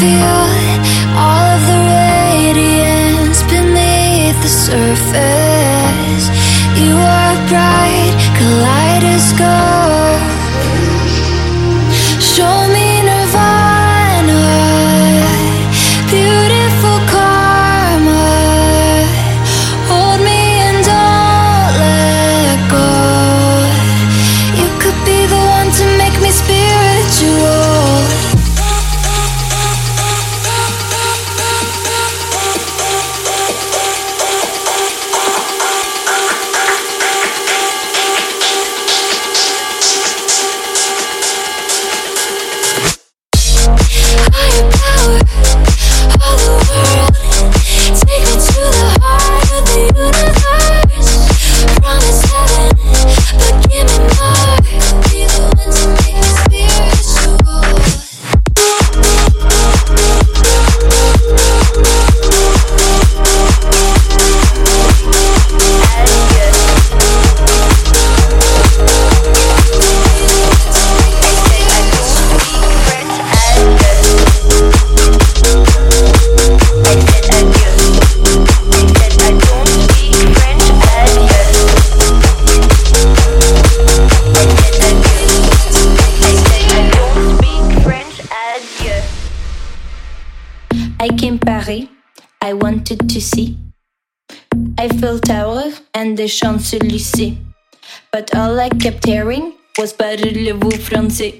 feel all of the radiance beneath the surface. You are bright.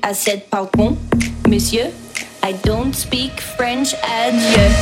I said, pardon, monsieur, I don't speak French, adieu.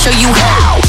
Show you how.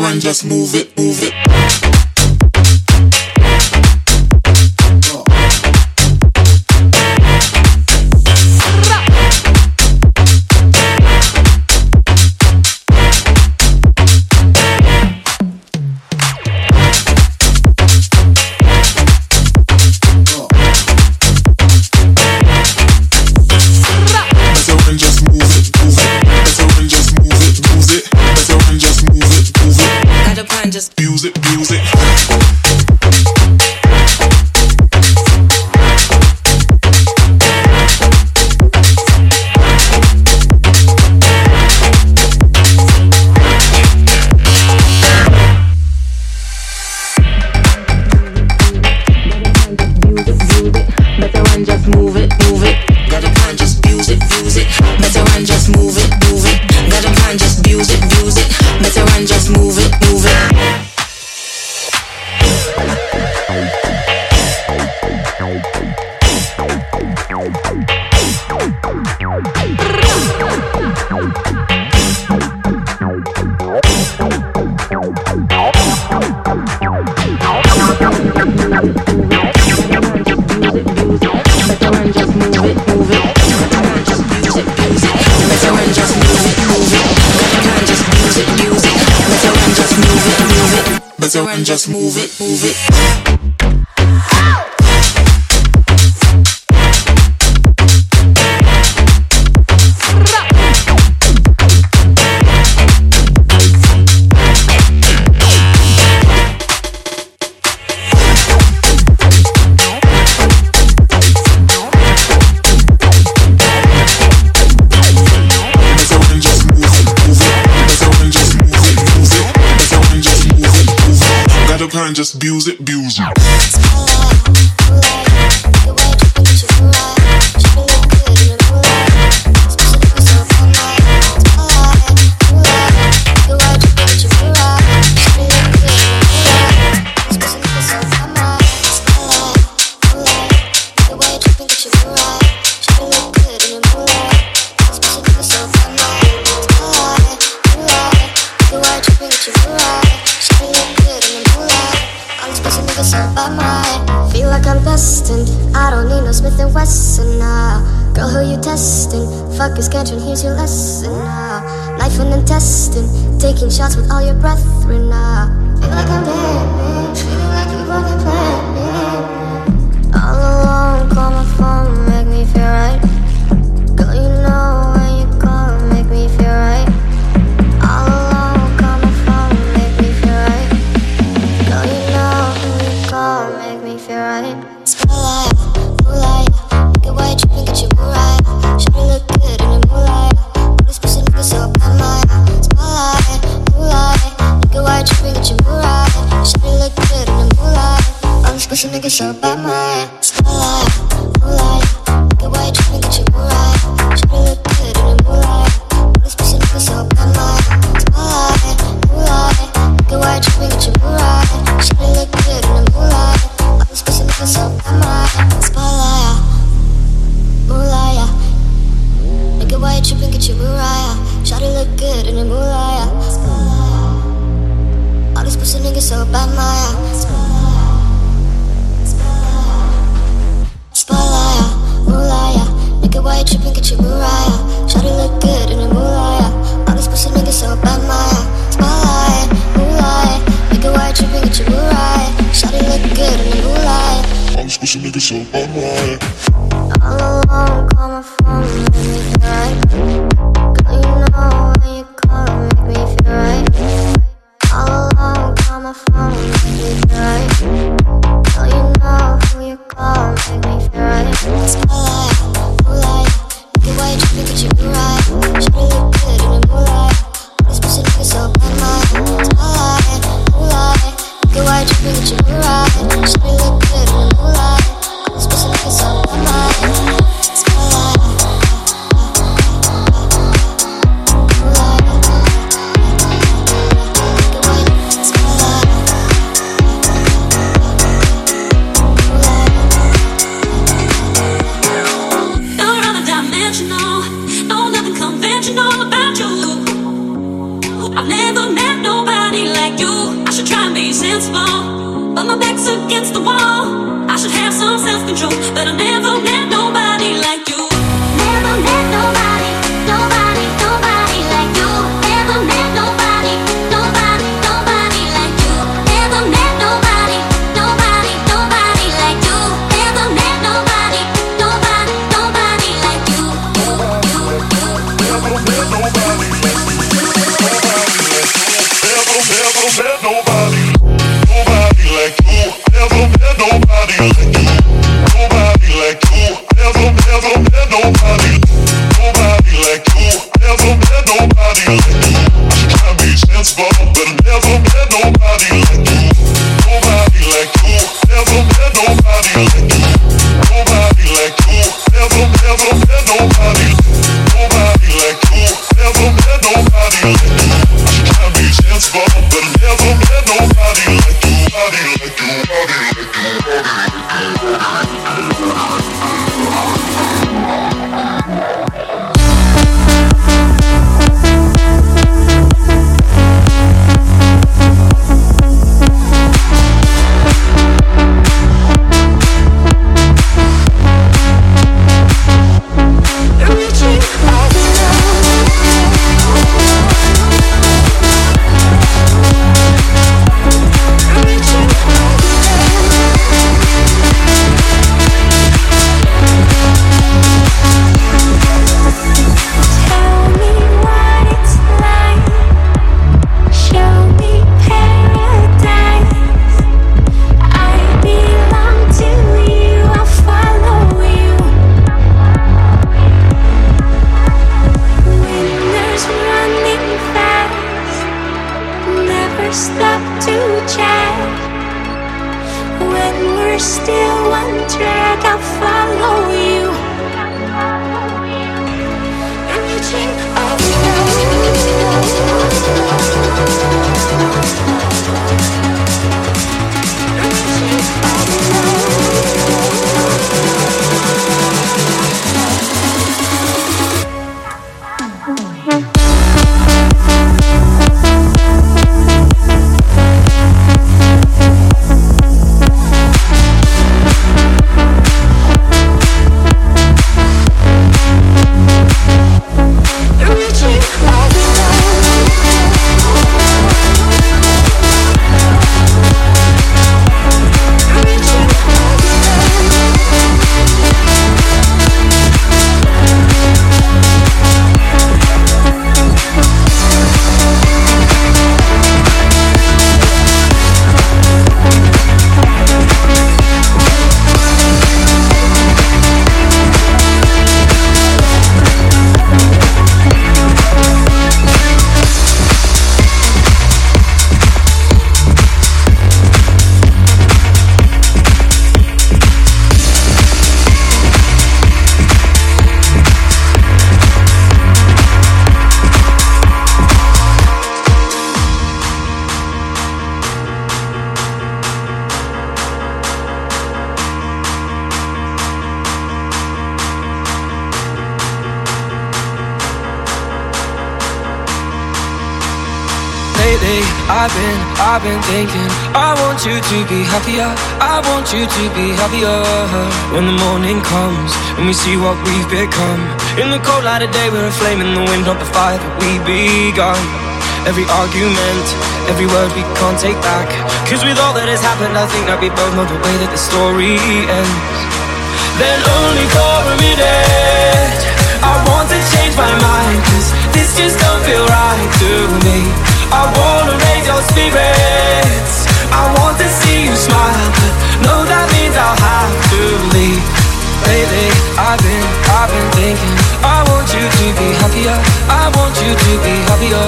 and just move it, move it. just music, music. about I've been, I've been thinking. I want you to be happier. I want you to be happier. When the morning comes and we see what we've become. In the cold light of day, we're a flame in the wind, not the fire that we begun. Every argument, every word we can't take back. Cause with all that has happened, I think that we both know the way that the story ends. Then only for a minute, I want to change my mind. Cause this just don't feel right to me. I wanna raise your spirits. I want to see you smile, but no, that means I'll have to leave. I've been, I've been thinking. I want you to be happier. I want you to be happier.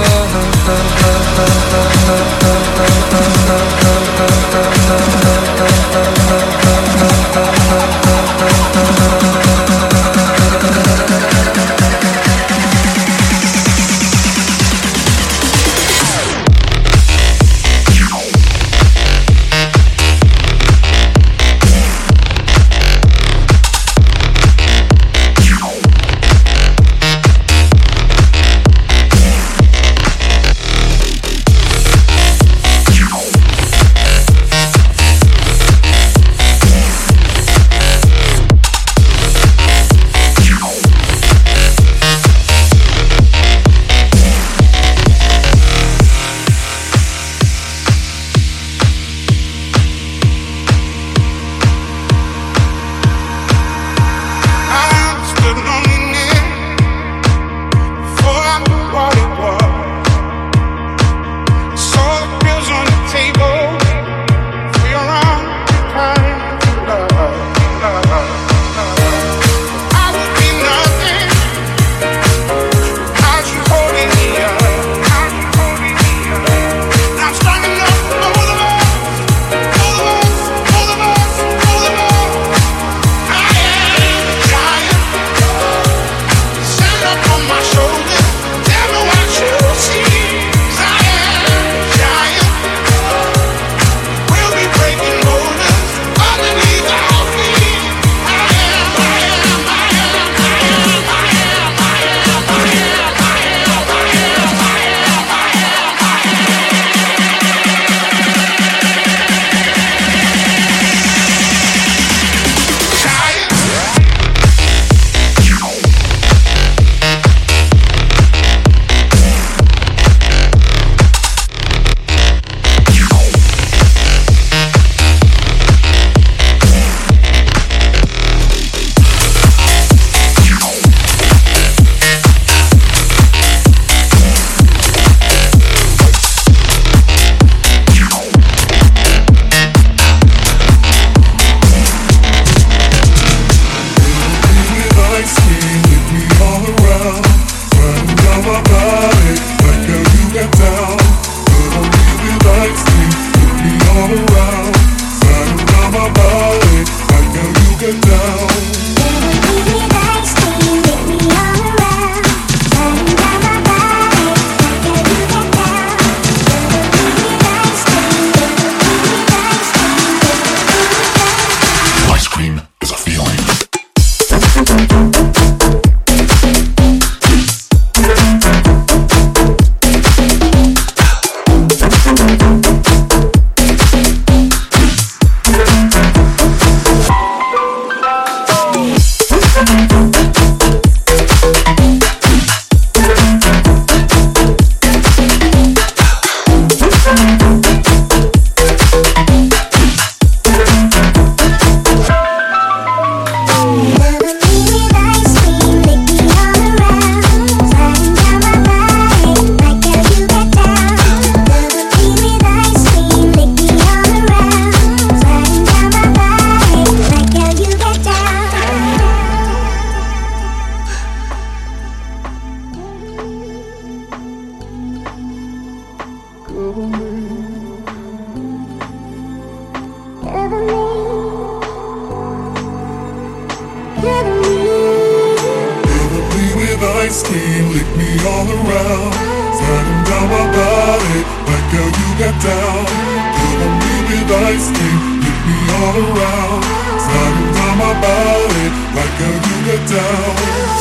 Like a got down.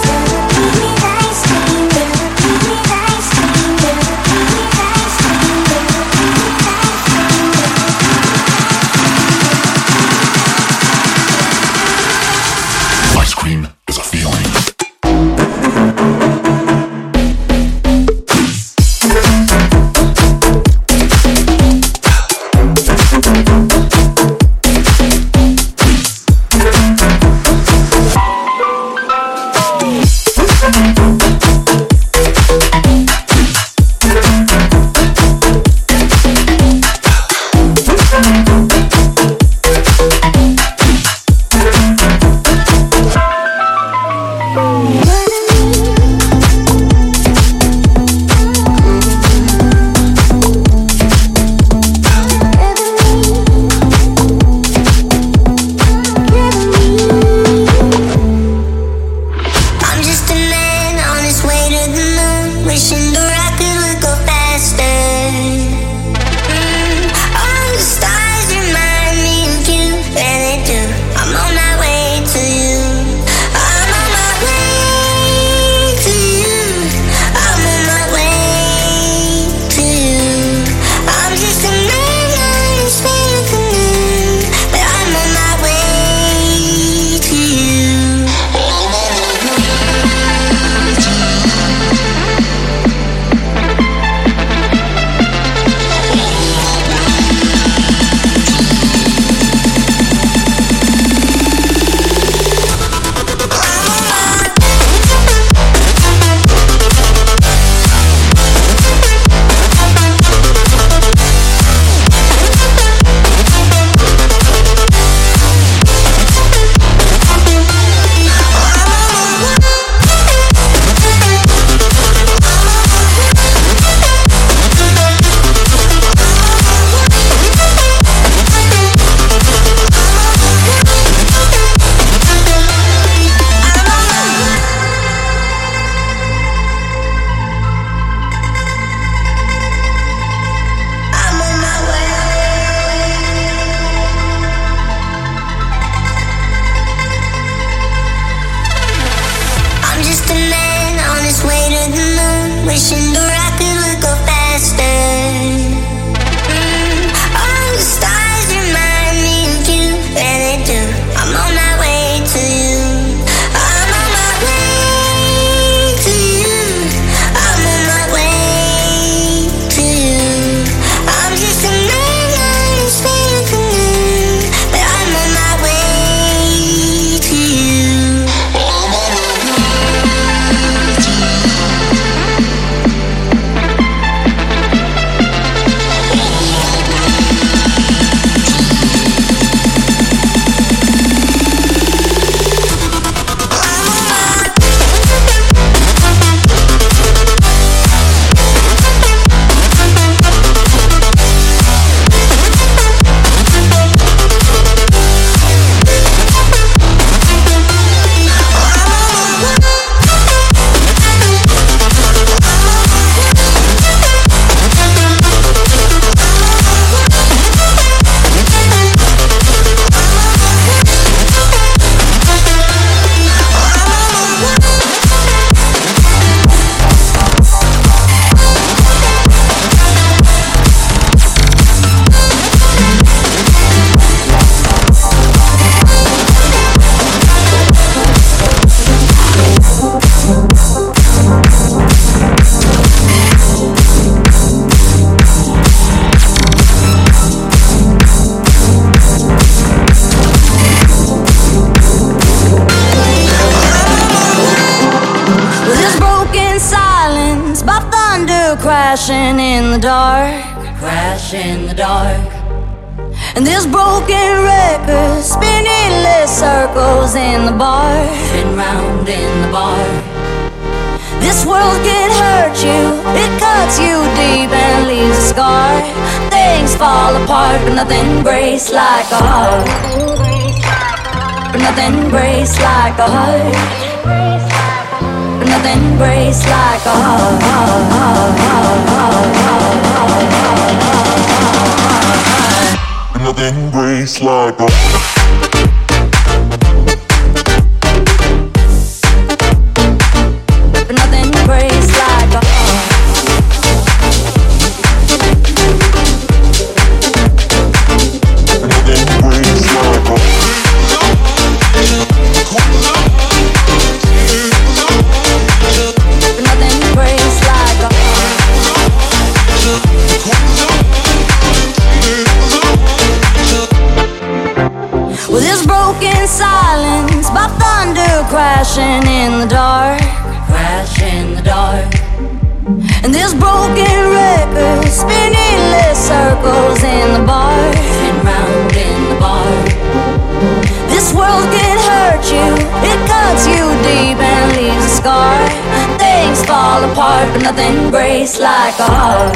nothing breaks like a heart.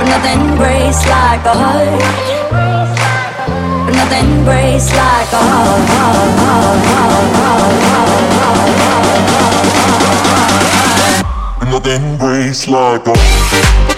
Nothing breaks like a heart. Nothing breaks like a heart. Nothing breaks like a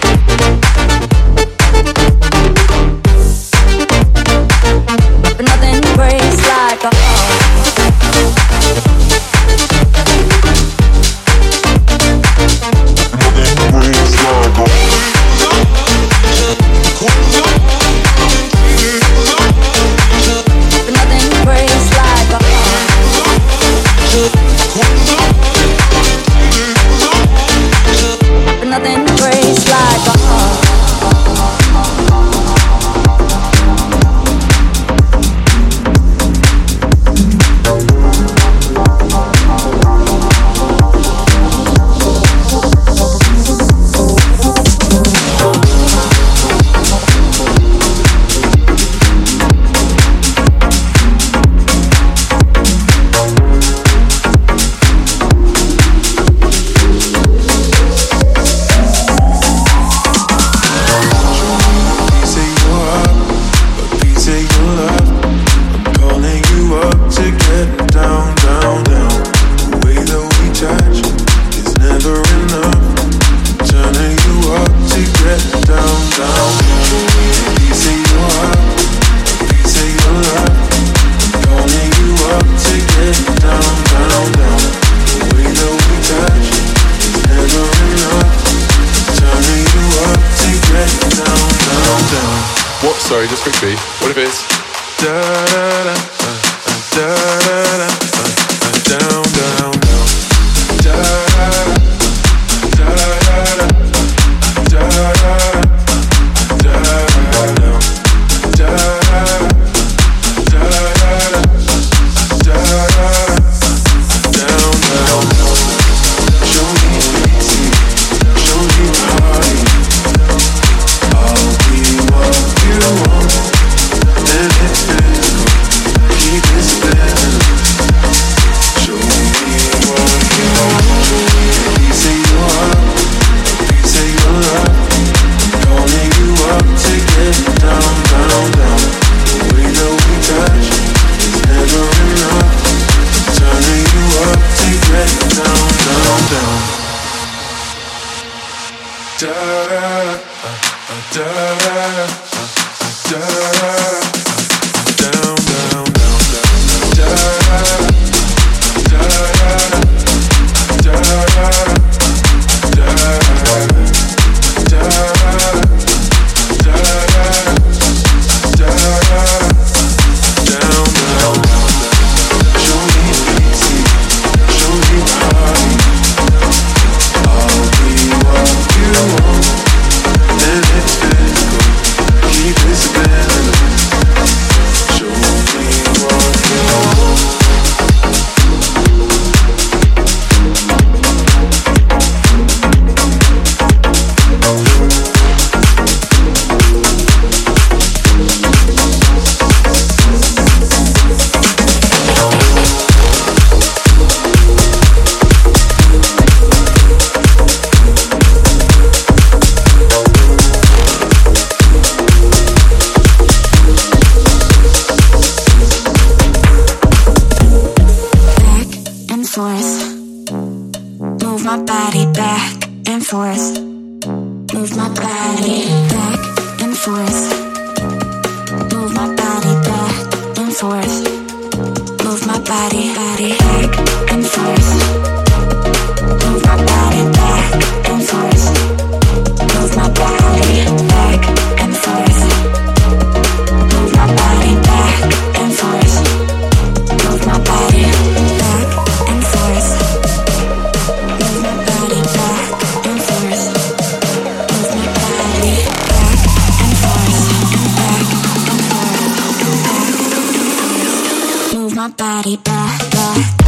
my body back, back.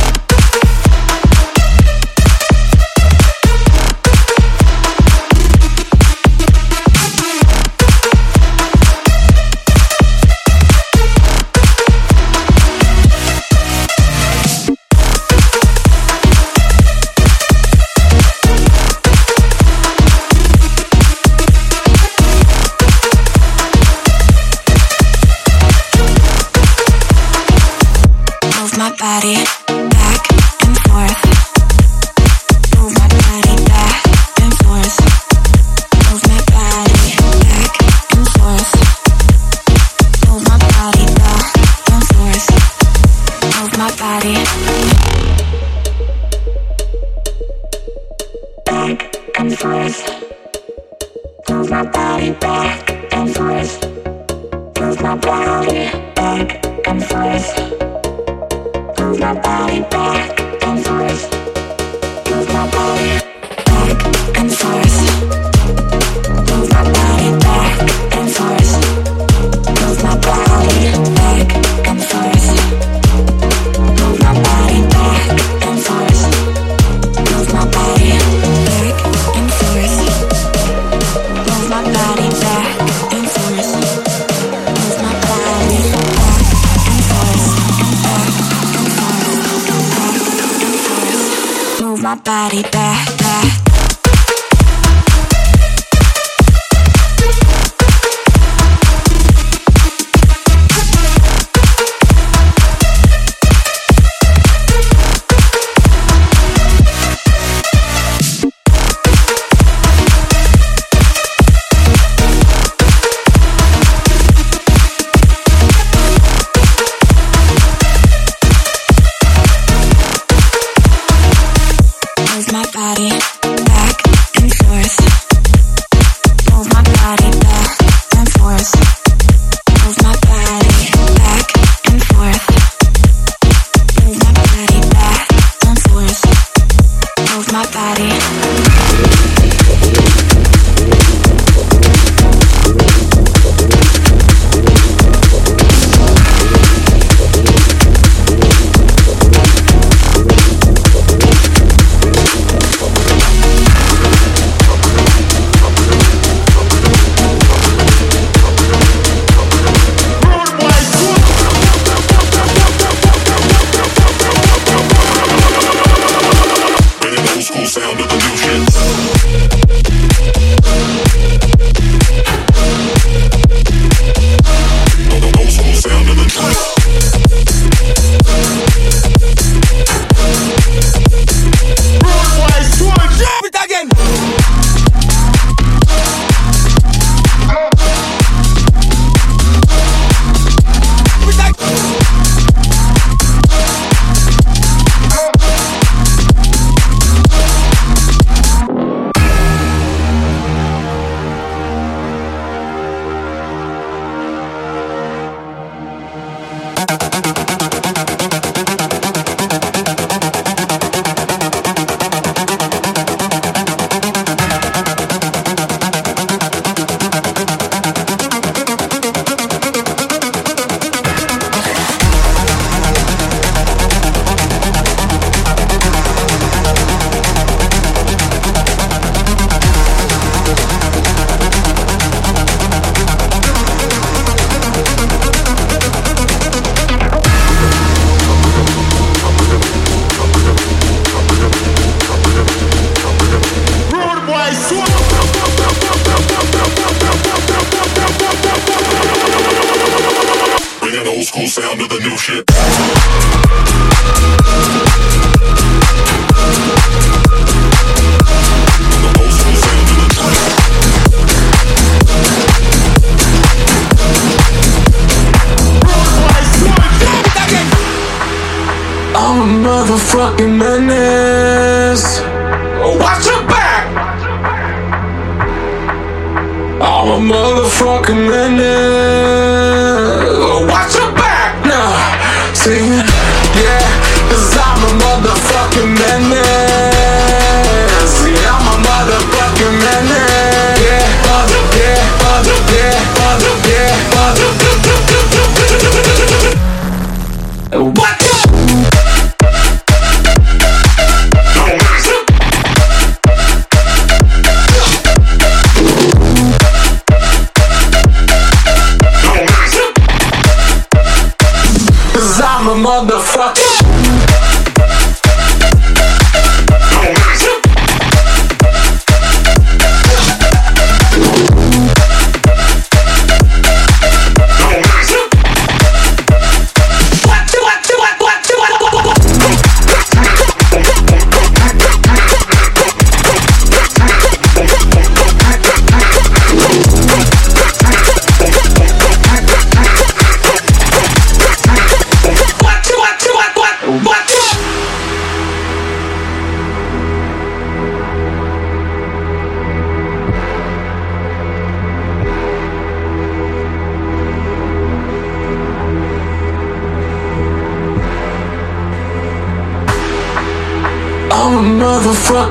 motherfucker.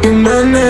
in my name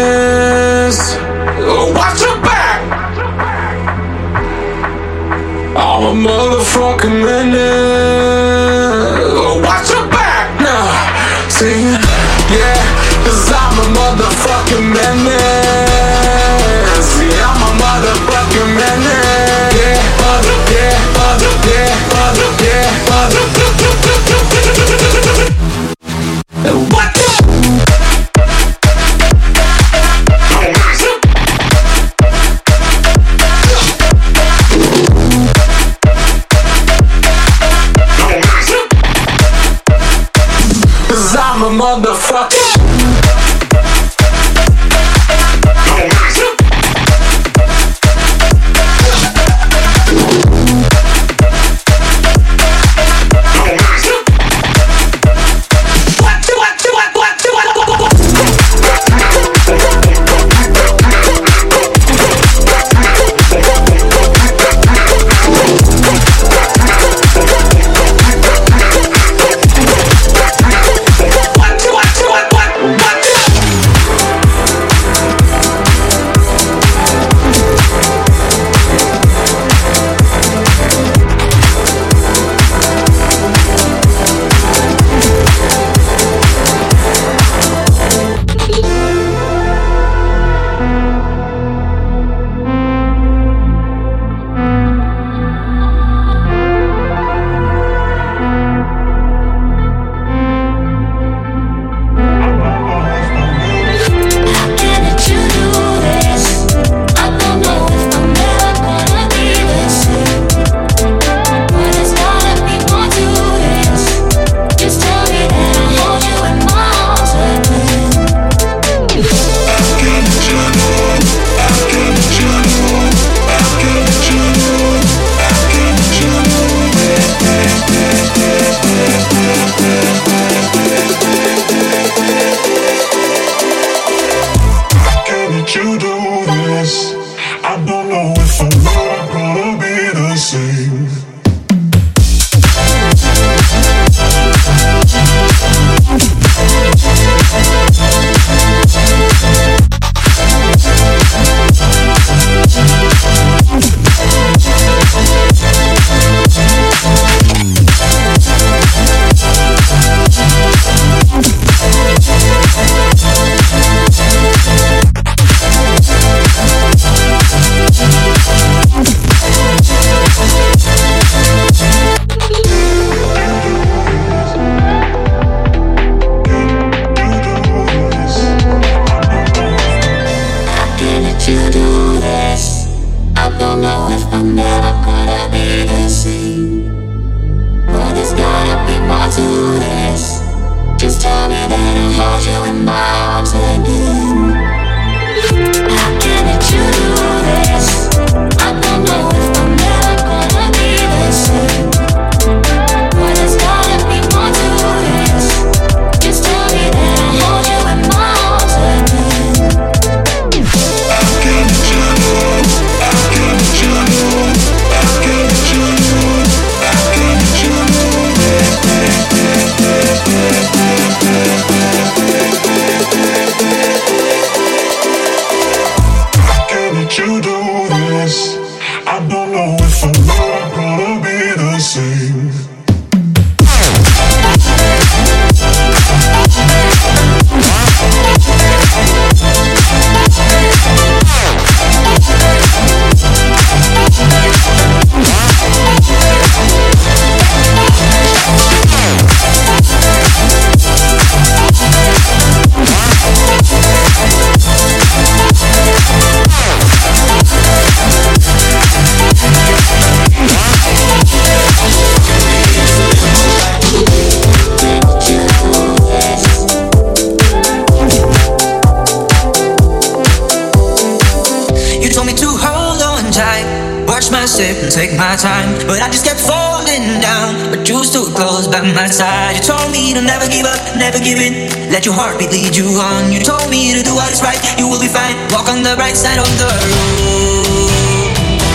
give up, never give in. Let your heartbeat lead you on. You told me to do what is right, you will be fine. Walk on the right side of the road.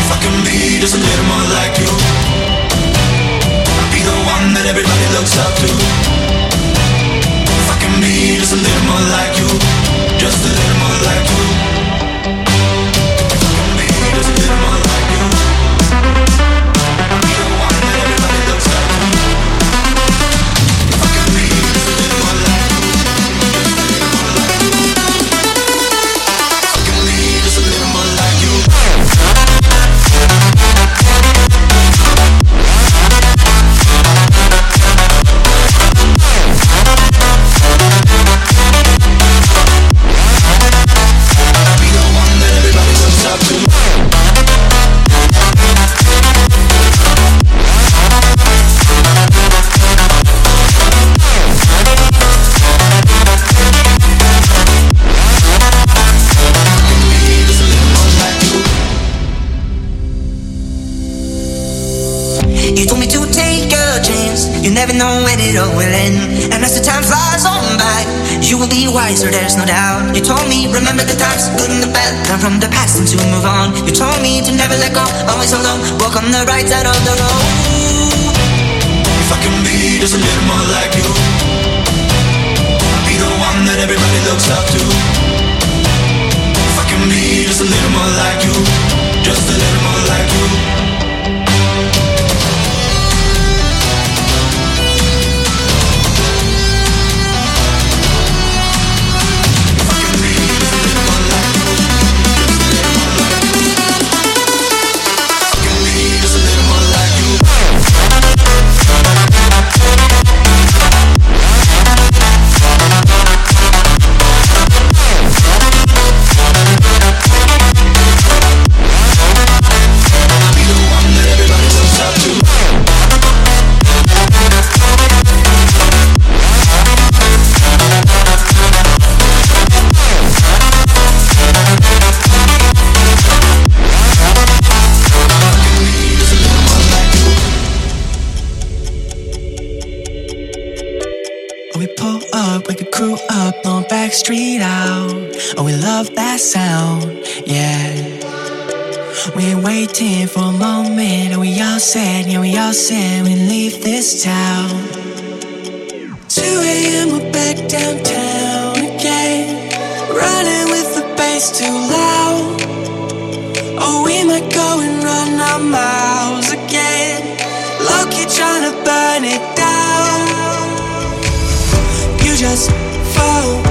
Fucking me, just a little more like you. I'll be the one that everybody looks up to. Fucking me, just a little more like you. Just a little more like you. It all will end. And as the time flies on by, you will be wiser, there's no doubt. You told me, remember the times, good and the bad, learn from the past and to move on. You told me to never let go, always alone, walk on the right side of the road. If I can be just a little more like you, be the one that everybody looks up to. If I can be just a little more like you, just a little more like you. Street out. Oh, we love that sound, yeah. We ain't waiting for a moment, and we all said, yeah, we all said we leave this town. 2 a.m., we're back downtown again. Running with the bass too loud. Oh, we might go and run our miles again. Loki trying to burn it down. You just fall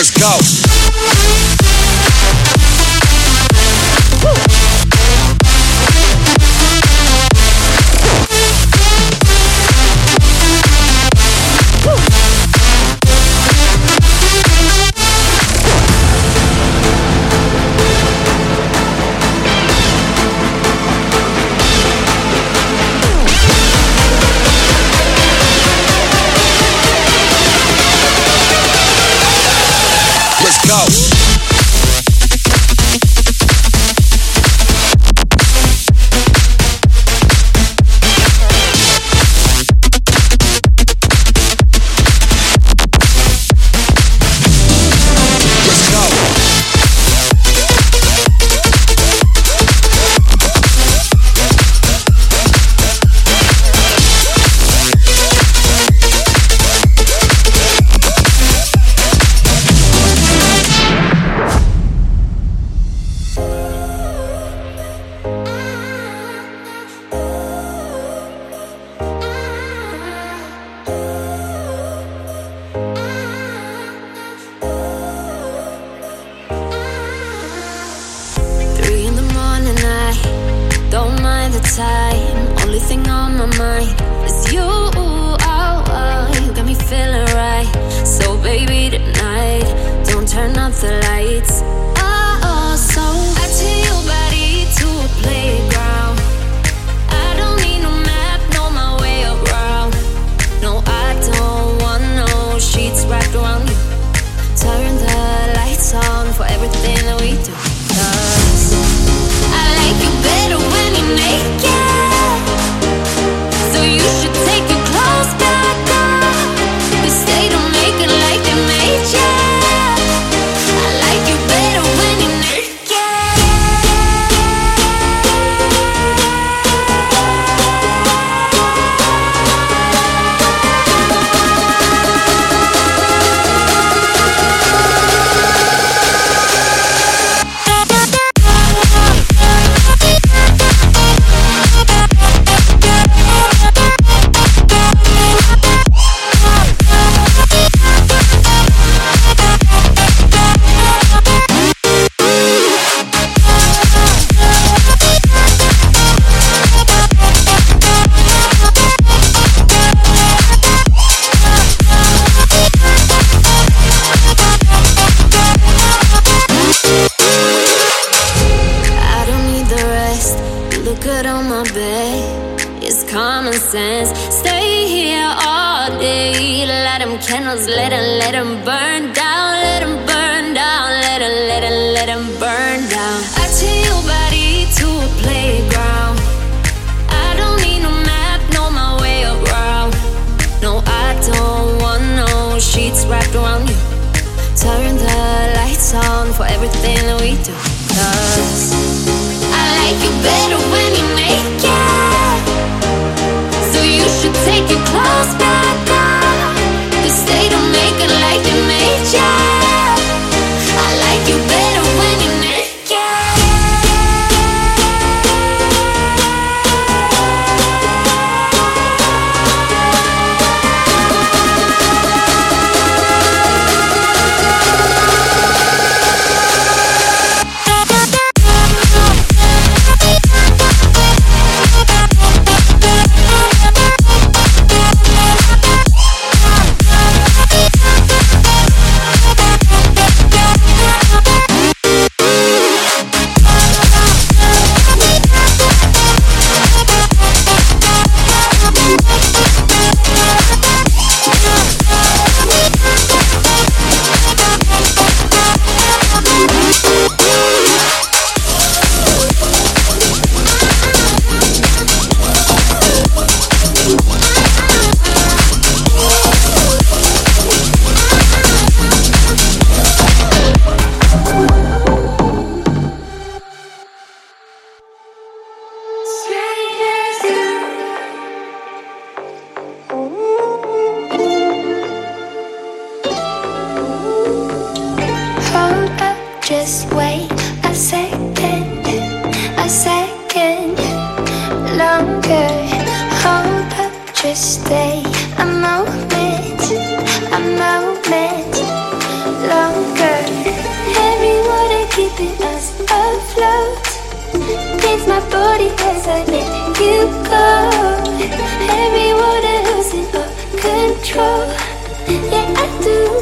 Let's go. makes my body hesitate. You go, every water losing all control. Yeah, I do.